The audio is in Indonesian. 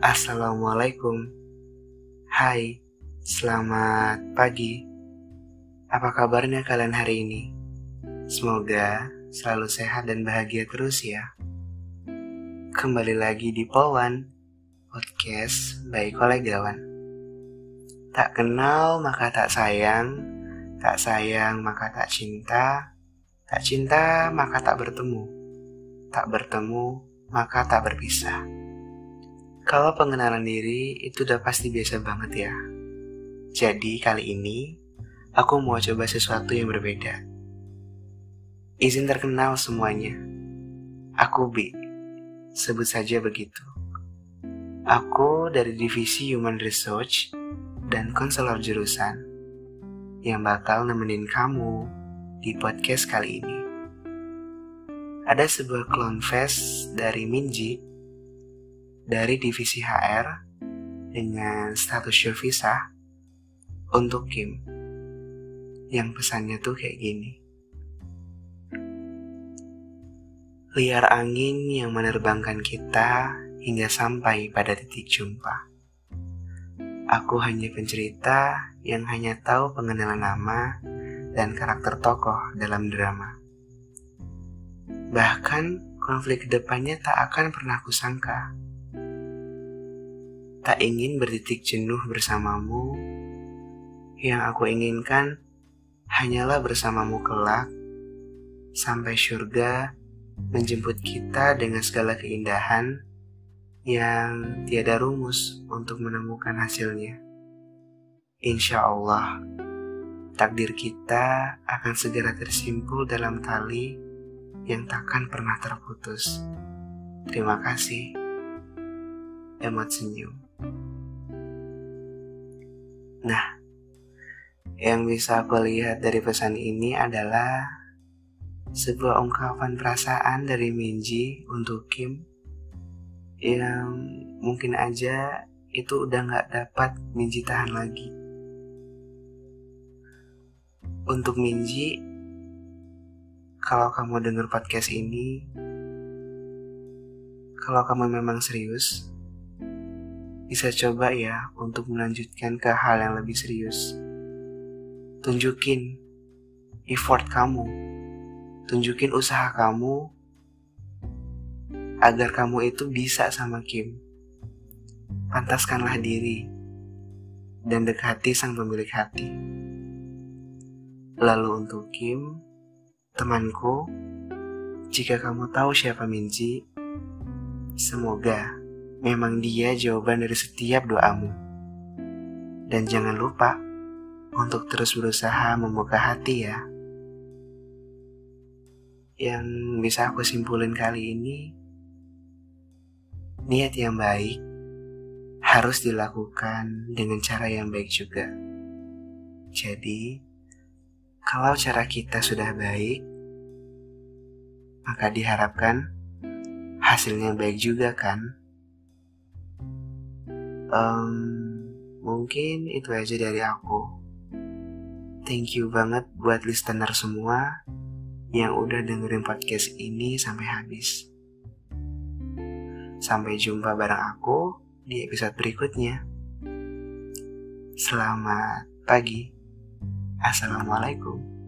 Assalamualaikum. Hai, selamat pagi. Apa kabarnya kalian hari ini? Semoga selalu sehat dan bahagia terus ya. Kembali lagi di Polwan, podcast by kolegawan. Tak kenal maka tak sayang, tak sayang maka tak cinta, tak cinta maka tak bertemu, tak bertemu maka tak berpisah. Kalau pengenalan diri itu udah pasti biasa banget ya. Jadi kali ini aku mau coba sesuatu yang berbeda. Izin terkenal semuanya. Aku B. Sebut saja begitu. Aku dari divisi Human Research dan konselor jurusan yang bakal nemenin kamu di podcast kali ini. Ada sebuah clone fest dari Minji dari divisi HR dengan status visa untuk Kim. Yang pesannya tuh kayak gini. Liar angin yang menerbangkan kita hingga sampai pada titik jumpa. Aku hanya pencerita yang hanya tahu pengenalan nama dan karakter tokoh dalam drama. Bahkan konflik ke depannya tak akan pernah kusangka tak ingin bertitik jenuh bersamamu. Yang aku inginkan hanyalah bersamamu kelak sampai surga menjemput kita dengan segala keindahan yang tiada rumus untuk menemukan hasilnya. Insya Allah, takdir kita akan segera tersimpul dalam tali yang takkan pernah terputus. Terima kasih. Emot senyum. Nah, yang bisa aku lihat dari pesan ini adalah sebuah ungkapan perasaan dari Minji untuk Kim yang mungkin aja itu udah gak dapat Minji tahan lagi. Untuk Minji, kalau kamu dengar podcast ini, kalau kamu memang serius, bisa coba ya untuk melanjutkan ke hal yang lebih serius. Tunjukin effort kamu, tunjukin usaha kamu agar kamu itu bisa sama Kim. Pantaskanlah diri dan dekati sang pemilik hati. Lalu untuk Kim, temanku, jika kamu tahu siapa Minji, semoga memang dia jawaban dari setiap doamu. Dan jangan lupa untuk terus berusaha membuka hati ya. Yang bisa aku simpulin kali ini, niat yang baik harus dilakukan dengan cara yang baik juga. Jadi, kalau cara kita sudah baik, maka diharapkan hasilnya baik juga kan? Um, mungkin itu aja dari aku. Thank you banget buat listener semua yang udah dengerin podcast ini sampai habis. Sampai jumpa bareng aku di episode berikutnya. Selamat pagi. Assalamualaikum